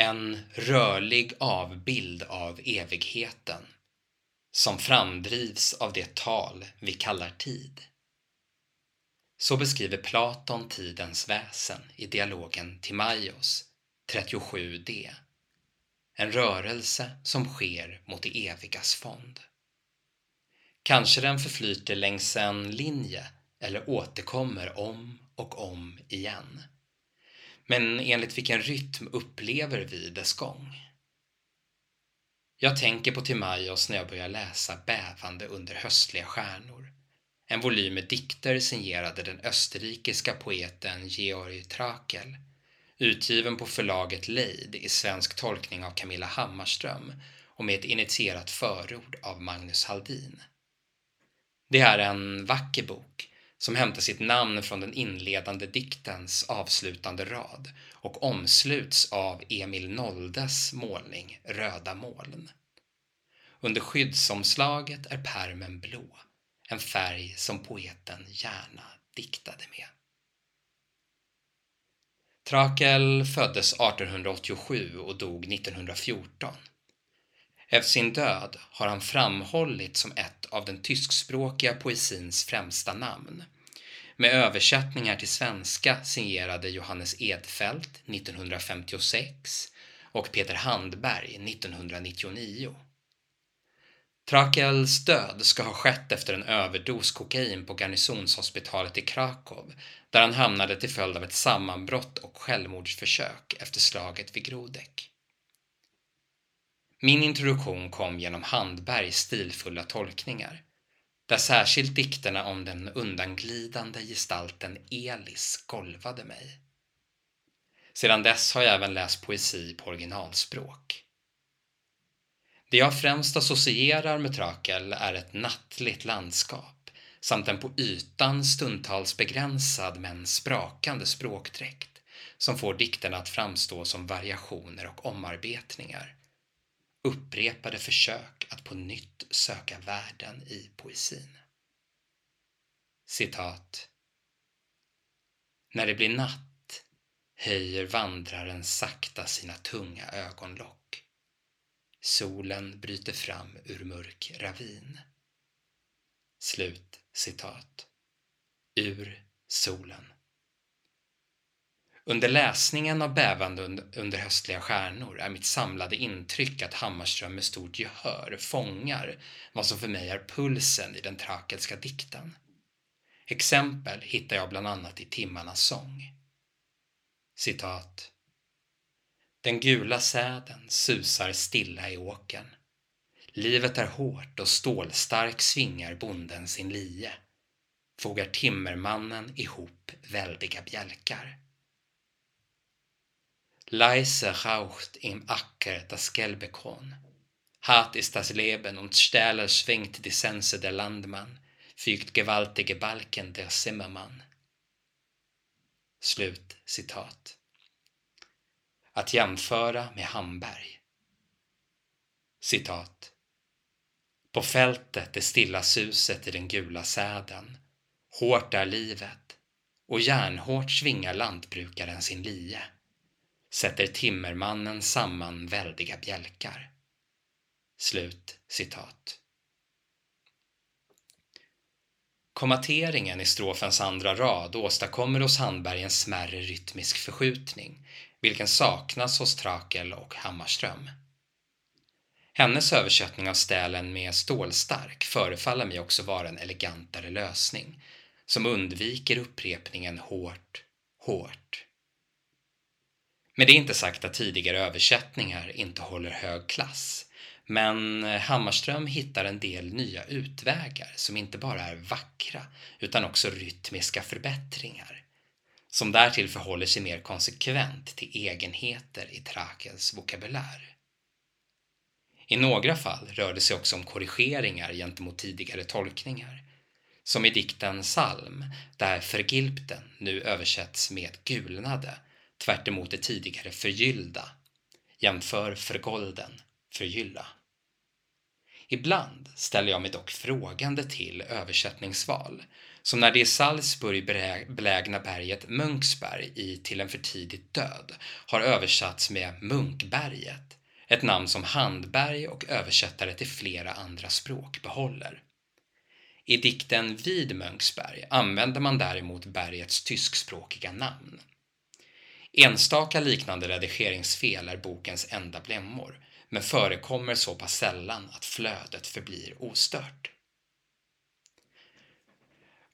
En rörlig avbild av evigheten som framdrivs av det tal vi kallar tid. Så beskriver Platon tidens väsen i dialogen Timaios 37d. En rörelse som sker mot det evigas fond. Kanske den förflyter längs en linje eller återkommer om och om igen. Men enligt vilken rytm upplever vi dess gång? Jag tänker på Timaios när jag börjar läsa Bävande under höstliga stjärnor. En volym med dikter signerade den österrikiska poeten Georg Trakel utgiven på förlaget Leid i svensk tolkning av Camilla Hammarström och med ett initierat förord av Magnus Haldin. Det är en vacker bok som hämtar sitt namn från den inledande diktens avslutande rad och omsluts av Emil Noldes målning Röda moln. Under skyddsomslaget är pärmen blå, en färg som poeten gärna diktade med. Trakel föddes 1887 och dog 1914. Efter sin död har han framhållits som ett av den tyskspråkiga poesins främsta namn. Med översättningar till svenska signerade Johannes Edfeldt 1956 och Peter Handberg 1999. Trakels död ska ha skett efter en överdos kokain på garnisonshospitalet i Krakow där han hamnade till följd av ett sammanbrott och självmordsförsök efter slaget vid Grodek. Min introduktion kom genom Handbergs stilfulla tolkningar där särskilt dikterna om den undanglidande gestalten Elis golvade mig. Sedan dess har jag även läst poesi på originalspråk. Det jag främst associerar med Trakel är ett nattligt landskap samt en på ytan stundtals begränsad men sprakande språkdräkt som får dikterna att framstå som variationer och omarbetningar. Upprepade försök att på nytt söka värden i poesin. Citat. När det blir natt höjer vandraren sakta sina tunga ögonlock Solen bryter fram ur mörk ravin. Slut citat. Ur solen. Under läsningen av Bävande under höstliga stjärnor är mitt samlade intryck att Hammarström med stort gehör fångar vad som för mig är pulsen i den trakelska dikten. Exempel hittar jag bland annat i Timmarnas sång. Citat. Den gula säden susar stilla i åken. Livet är hårt och stålstark svingar bonden sin lie. Fogar timmermannen ihop väldiga bjälkar. Leise raucht im Acker das gelbe Korn. Hart ist das Leben und stähler schwingt die Sense der Landmann, fügt gewaltige Balken der Zimmermann. Slut citat att jämföra med Hamberg. Citat. På fältet är stilla suset i den gula säden. Hårt är livet och järnhårt svingar lantbrukaren sin lie. Sätter timmermannen samman väldiga bjälkar. Slut citat. Kommateringen i strofens andra rad åstadkommer hos Handberg en smärre rytmisk förskjutning vilken saknas hos Trakel och Hammarström. Hennes översättning av stälen med stålstark förefaller mig också vara en elegantare lösning som undviker upprepningen hårt, hårt. Med det är inte sagt att tidigare översättningar inte håller hög klass. Men eh, Hammarström hittar en del nya utvägar som inte bara är vackra utan också rytmiska förbättringar som därtill förhåller sig mer konsekvent till egenheter i Trakels vokabulär. I några fall rör det sig också om korrigeringar gentemot tidigare tolkningar, som i dikten Salm, där förgilpten nu översätts med gulnade, tvärt det tidigare förgyllda. Jämför förgolden, förgylla. Ibland ställer jag mig dock frågande till översättningsval, som när det i Salzburg belägna berget Munksberg i Till en för tidigt död har översatts med Munkberget, ett namn som Handberg och översättare till flera andra språk behåller. I dikten Vid Munksberg använder man däremot bergets tyskspråkiga namn. Enstaka liknande redigeringsfel är bokens enda blämmor, men förekommer så pass sällan att flödet förblir ostört.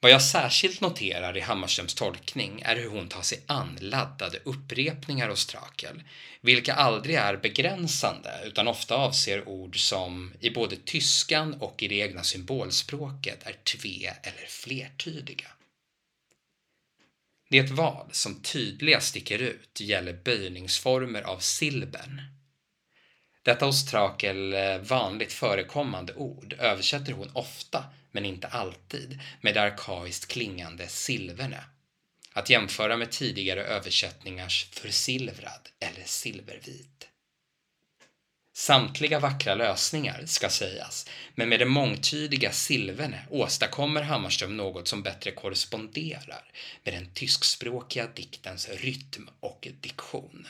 Vad jag särskilt noterar i Hammarströms tolkning är hur hon tar sig an laddade upprepningar hos Trakel, vilka aldrig är begränsande utan ofta avser ord som i både tyskan och i det egna symbolspråket är tve eller flertydiga. Det val som tydligast sticker ut gäller böjningsformer av silbern. Detta hos Trakel eh, vanligt förekommande ord översätter hon ofta, men inte alltid, med det arkaiskt klingande silverne. Att jämföra med tidigare översättningars försilvrad eller silvervit. Samtliga vackra lösningar ska sägas, men med det mångtydiga Silvene åstadkommer Hammarström något som bättre korresponderar med den tyskspråkiga diktens rytm och diktion.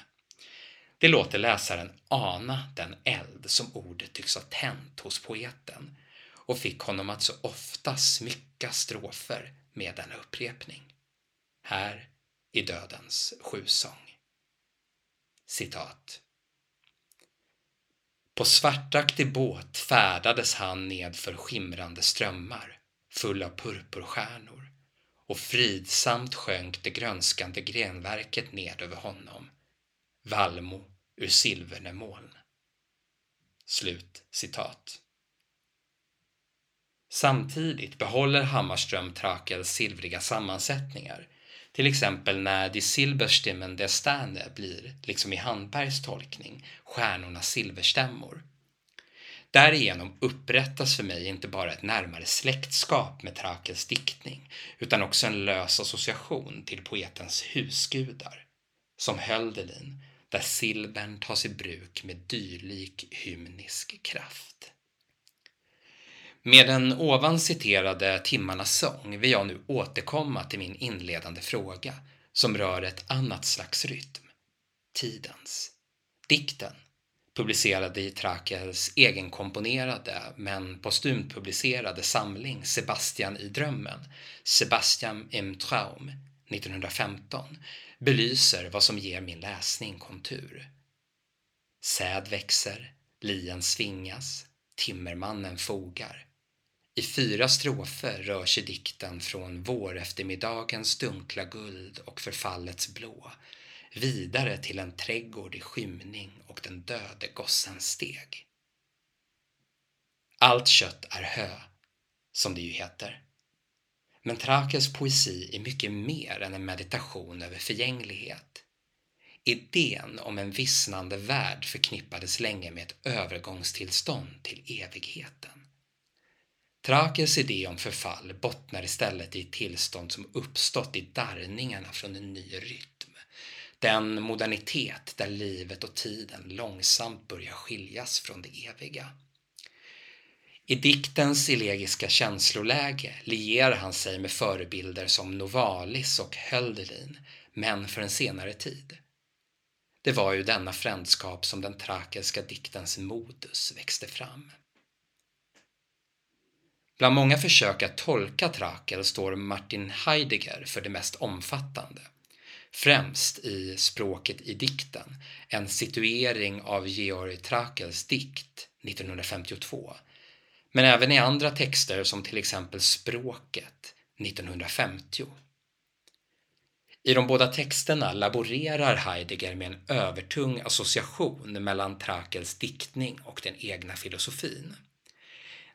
Det låter läsaren ana den eld som ordet tycks ha tänt hos poeten och fick honom att så ofta smycka strofer med denna upprepning. Här i Dödens sjusång. Citat. På svartaktig båt färdades han nedför skimrande strömmar, full av purpurstjärnor, och fridsamt sjönk det grönskande grenverket ned över honom, vallmo ur silverne moln. Slut citat. Samtidigt behåller Hammarström Trakels silvriga sammansättningar, till exempel när Die Silberstimmen der Sterne blir, liksom i Handbergs tolkning, stjärnornas silverstämmor. Därigenom upprättas för mig inte bara ett närmare släktskap med Trakels diktning, utan också en lös association till poetens husgudar, som Hölderlin, där silvern tas i bruk med dylik hymnisk kraft. Med den ovan citerade Timmarnas sång vill jag nu återkomma till min inledande fråga som rör ett annat slags rytm, tidens. Dikten, publicerad i Trakels egenkomponerade men postumt publicerade samling Sebastian i drömmen, Sebastian im Traum, 1915, belyser vad som ger min läsning kontur. Säd växer, lien svingas, timmermannen fogar. I fyra strofer rör sig dikten från våreftermiddagens dunkla guld och förfallets blå vidare till en trädgård i skymning och den döde gossens steg. Allt kött är hö, som det ju heter. Men Trakes poesi är mycket mer än en meditation över förgänglighet. Idén om en vissnande värld förknippades länge med ett övergångstillstånd till evigheten. Trakels idé om förfall bottnar istället i ett tillstånd som uppstått i darrningarna från en ny rytm. Den modernitet där livet och tiden långsamt börjar skiljas från det eviga. I diktens elegiska känsloläge lierar han sig med förebilder som Novalis och Hölderlin, men för en senare tid. Det var ju denna frändskap som den trakelska diktens modus växte fram. Bland många försök att tolka Trakel står Martin Heidegger för det mest omfattande. Främst i Språket i dikten, en situering av Georg Trakels dikt 1952 men även i andra texter som till exempel Språket 1950. I de båda texterna laborerar Heidegger med en övertung association mellan Trakels diktning och den egna filosofin.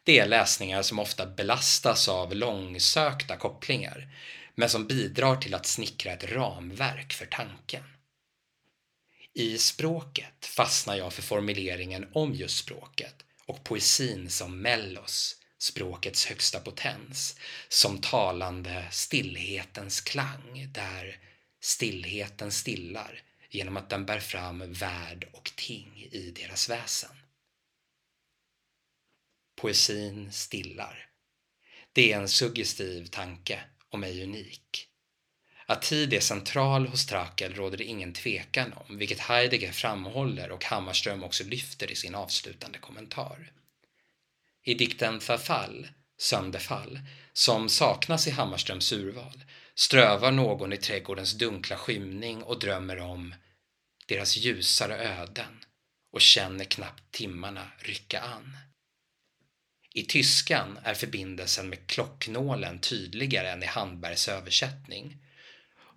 Det är läsningar som ofta belastas av långsökta kopplingar, men som bidrar till att snickra ett ramverk för tanken. I språket fastnar jag för formuleringen om just språket och poesin som mellos, språkets högsta potens, som talande stillhetens klang där stillheten stillar genom att den bär fram värld och ting i deras väsen. Poesin stillar. Det är en suggestiv tanke, om ej unik. Att tid är central hos Trakel råder det ingen tvekan om, vilket Heidegger framhåller och Hammarström också lyfter i sin avslutande kommentar. I dikten Förfall, Sönderfall, som saknas i Hammarströms urval, strövar någon i trädgårdens dunkla skymning och drömmer om deras ljusare öden och känner knappt timmarna rycka an. I tyskan är förbindelsen med klocknålen tydligare än i Handbergs översättning.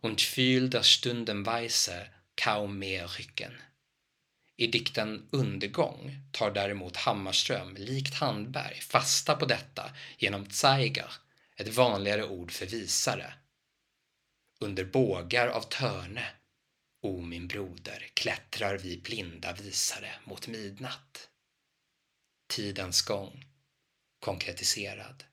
Und fühl das Stundenweise kaum mehr rycken. I dikten Undergång tar däremot Hammarström, likt Handberg, fasta på detta genom Zeiger, ett vanligare ord för visare. Under bågar av törne, o min broder, klättrar vi blinda visare mot midnatt. Tidens gång, konkretiserad.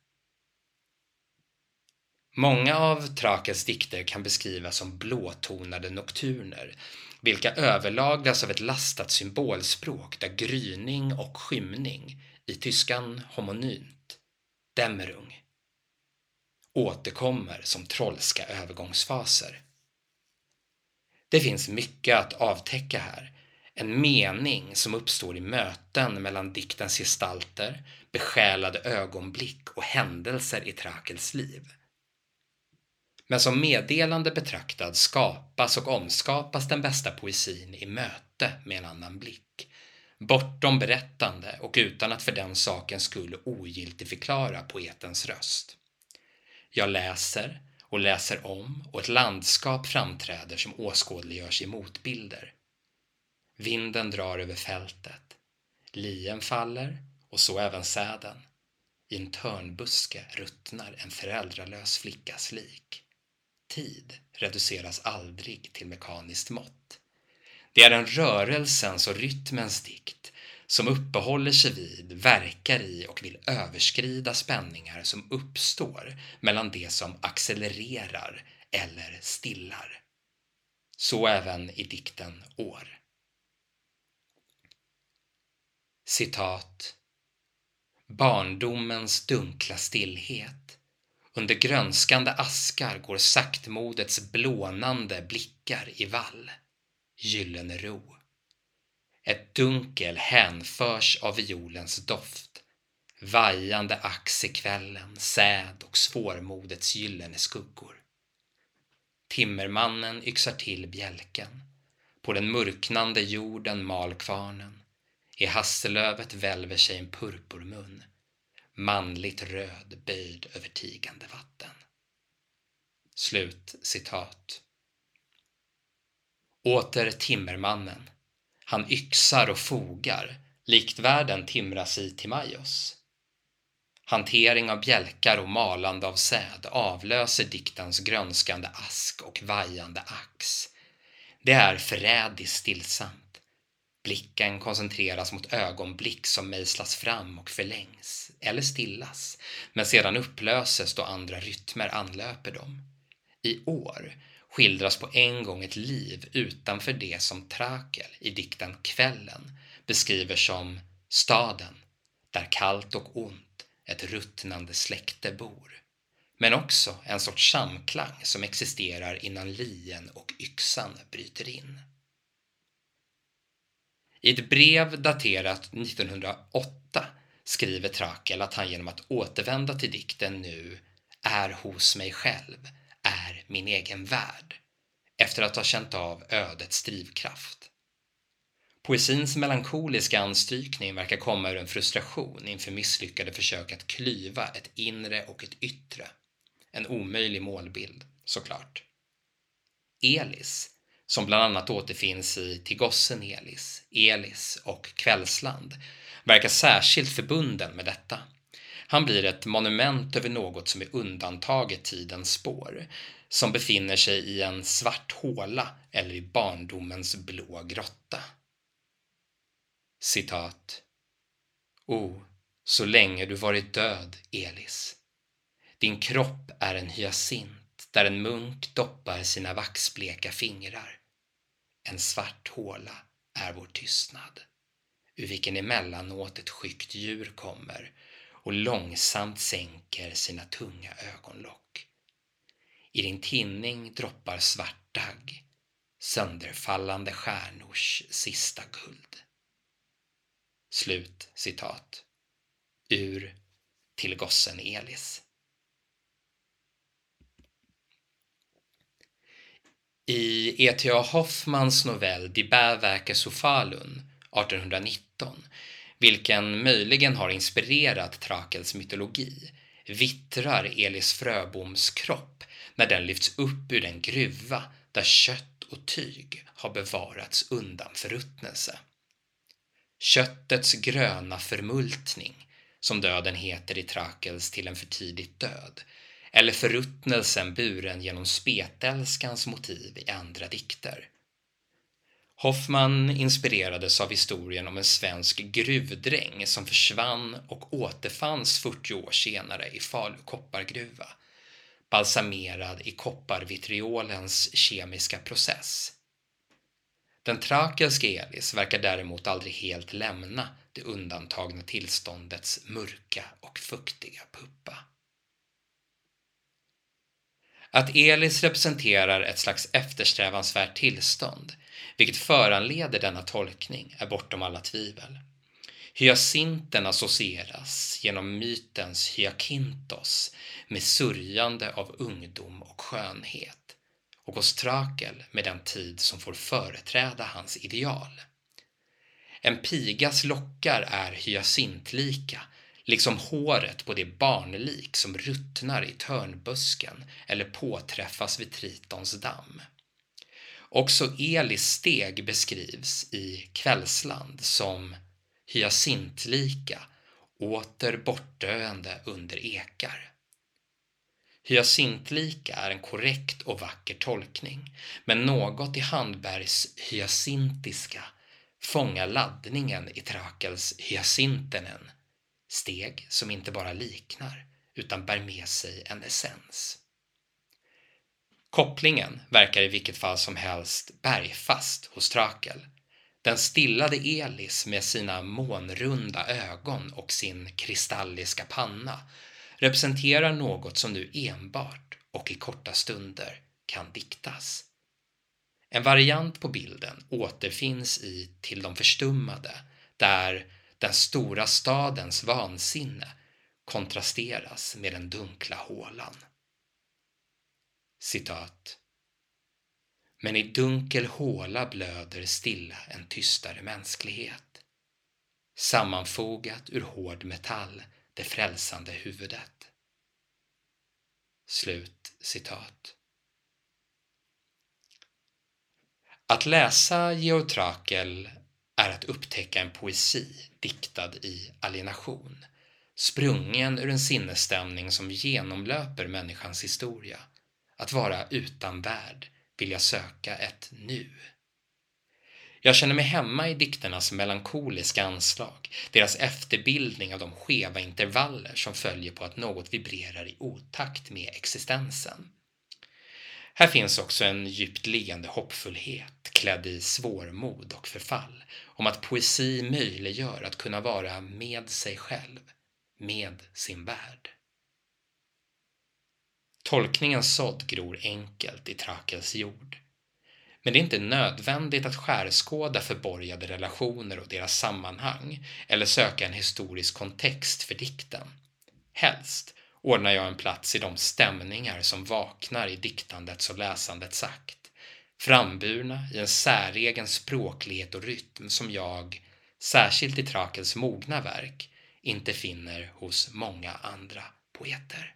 Många av Trakels dikter kan beskrivas som blåtonade nokturner, vilka överlagras av ett lastat symbolspråk där gryning och skymning, i tyskan homonymt, dämmerung, återkommer som trollska övergångsfaser. Det finns mycket att avtäcka här, en mening som uppstår i möten mellan diktens gestalter, besjälade ögonblick och händelser i Trakels liv. Men som meddelande betraktad skapas och omskapas den bästa poesin i möte med en annan blick. Bortom berättande och utan att för den sakens skull ogiltigförklara poetens röst. Jag läser och läser om och ett landskap framträder som åskådliggörs i motbilder. Vinden drar över fältet. Lien faller och så även säden. I en törnbuske ruttnar en föräldralös flickas lik. Tid reduceras aldrig till mekaniskt mått. Det är en rörelsens och rytmens dikt som uppehåller sig vid, verkar i och vill överskrida spänningar som uppstår mellan det som accelererar eller stillar. Så även i dikten År. Citat. Barndomens dunkla stillhet. Under grönskande askar går saktmodets blånande blickar i vall. Gyllene ro. Ett dunkel hänförs av violens doft. Vajande ax i kvällen, säd och svårmodets gyllene skuggor. Timmermannen yxar till bjälken. På den mörknande jorden mal kvarnen. I hasselövet välver sig en purpurmun, manligt röd böjd över tigande vatten. Slut citat. Åter timmermannen. Han yxar och fogar, likt världen timras i Timaios. Hantering av bjälkar och malande av säd avlöser diktens grönskande ask och vajande ax. Det är förrädiskt stillsamt Blicken koncentreras mot ögonblick som mejslas fram och förlängs, eller stillas, men sedan upplöses då andra rytmer anlöper dem. I år skildras på en gång ett liv utanför det som Trakel i dikten Kvällen beskriver som staden, där kallt och ont ett ruttnande släkte bor. Men också en sorts samklang som existerar innan lien och yxan bryter in. I ett brev daterat 1908 skriver Trakel att han genom att återvända till dikten nu är hos mig själv, är min egen värld, efter att ha känt av ödets drivkraft. Poesins melankoliska anstrykning verkar komma ur en frustration inför misslyckade försök att klyva ett inre och ett yttre. En omöjlig målbild, såklart. Elis som bland annat återfinns i Till gossen Elis, Elis och Kvällsland, verkar särskilt förbunden med detta. Han blir ett monument över något som är undantaget tidens spår, som befinner sig i en svart håla eller i barndomens blå grotta. Citat. O, så länge du varit död, Elis. Din kropp är en hyacint där en munk doppar sina vaxbleka fingrar. En svart håla är vår tystnad, ur vilken emellanåt ett skyggt djur kommer och långsamt sänker sina tunga ögonlock. I din tinning droppar svart dagg, sönderfallande stjärnors sista guld. Slut citat. Ur Till gossen Elis. I E.T.A. Hoffmans novell Die Bärwerke zu Falun 1819, vilken möjligen har inspirerat Trakels mytologi, vittrar Elis Fröboms kropp när den lyfts upp ur den gruva där kött och tyg har bevarats undan förruttnelse. Köttets gröna förmultning, som döden heter i Trakels till en för tidigt död, eller förruttnelsen buren genom spetälskans motiv i andra dikter. Hoffman inspirerades av historien om en svensk gruvdräng som försvann och återfanns 40 år senare i Falu koppargruva, balsamerad i kopparvitriolens kemiska process. Den trakelske Elis verkar däremot aldrig helt lämna det undantagna tillståndets mörka och fuktiga puppa. Att Elis representerar ett slags eftersträvansvärt tillstånd, vilket föranleder denna tolkning, är bortom alla tvivel. Hyacinten associeras genom mytens hyakintos med sörjande av ungdom och skönhet och hos Trakel med den tid som får företräda hans ideal. En pigas lockar är hyacintlika, liksom håret på det barnlik som ruttnar i törnbusken eller påträffas vid Tritons damm. Också Elis steg beskrivs i Kvällsland som hyacintlika, åter bortdöende under ekar. Hyacintlika är en korrekt och vacker tolkning, men något i Handbergs hyacintiska fångar laddningen i Trakels hyacintenen, steg som inte bara liknar utan bär med sig en essens. Kopplingen verkar i vilket fall som helst bergfast hos Trakel. Den stillade Elis med sina månrunda ögon och sin kristalliska panna representerar något som nu enbart och i korta stunder kan diktas. En variant på bilden återfinns i Till de förstummade där den stora stadens vansinne kontrasteras med den dunkla hålan. Citat. Men i dunkel håla blöder stilla en tystare mänsklighet. Sammanfogat ur hård metall det frälsande huvudet. Slut citat. Att läsa Georg Trakel är att upptäcka en poesi diktad i alienation, sprungen ur en sinnesstämning som genomlöper människans historia. Att vara utan värld, vilja söka ett nu. Jag känner mig hemma i dikternas melankoliska anslag, deras efterbildning av de skeva intervaller som följer på att något vibrerar i otakt med existensen. Här finns också en djupt liggande hoppfullhet, klädd i svårmod och förfall, om att poesi möjliggör att kunna vara med sig själv, med sin värld. Tolkningens sådd gror enkelt i Trakels jord. Men det är inte nödvändigt att skärskåda förborgade relationer och deras sammanhang eller söka en historisk kontext för dikten. Helst ordnar jag en plats i de stämningar som vaknar i diktandets och läsandets akt, framburna i en säregen språklighet och rytm som jag, särskilt i Trakels mogna verk, inte finner hos många andra poeter.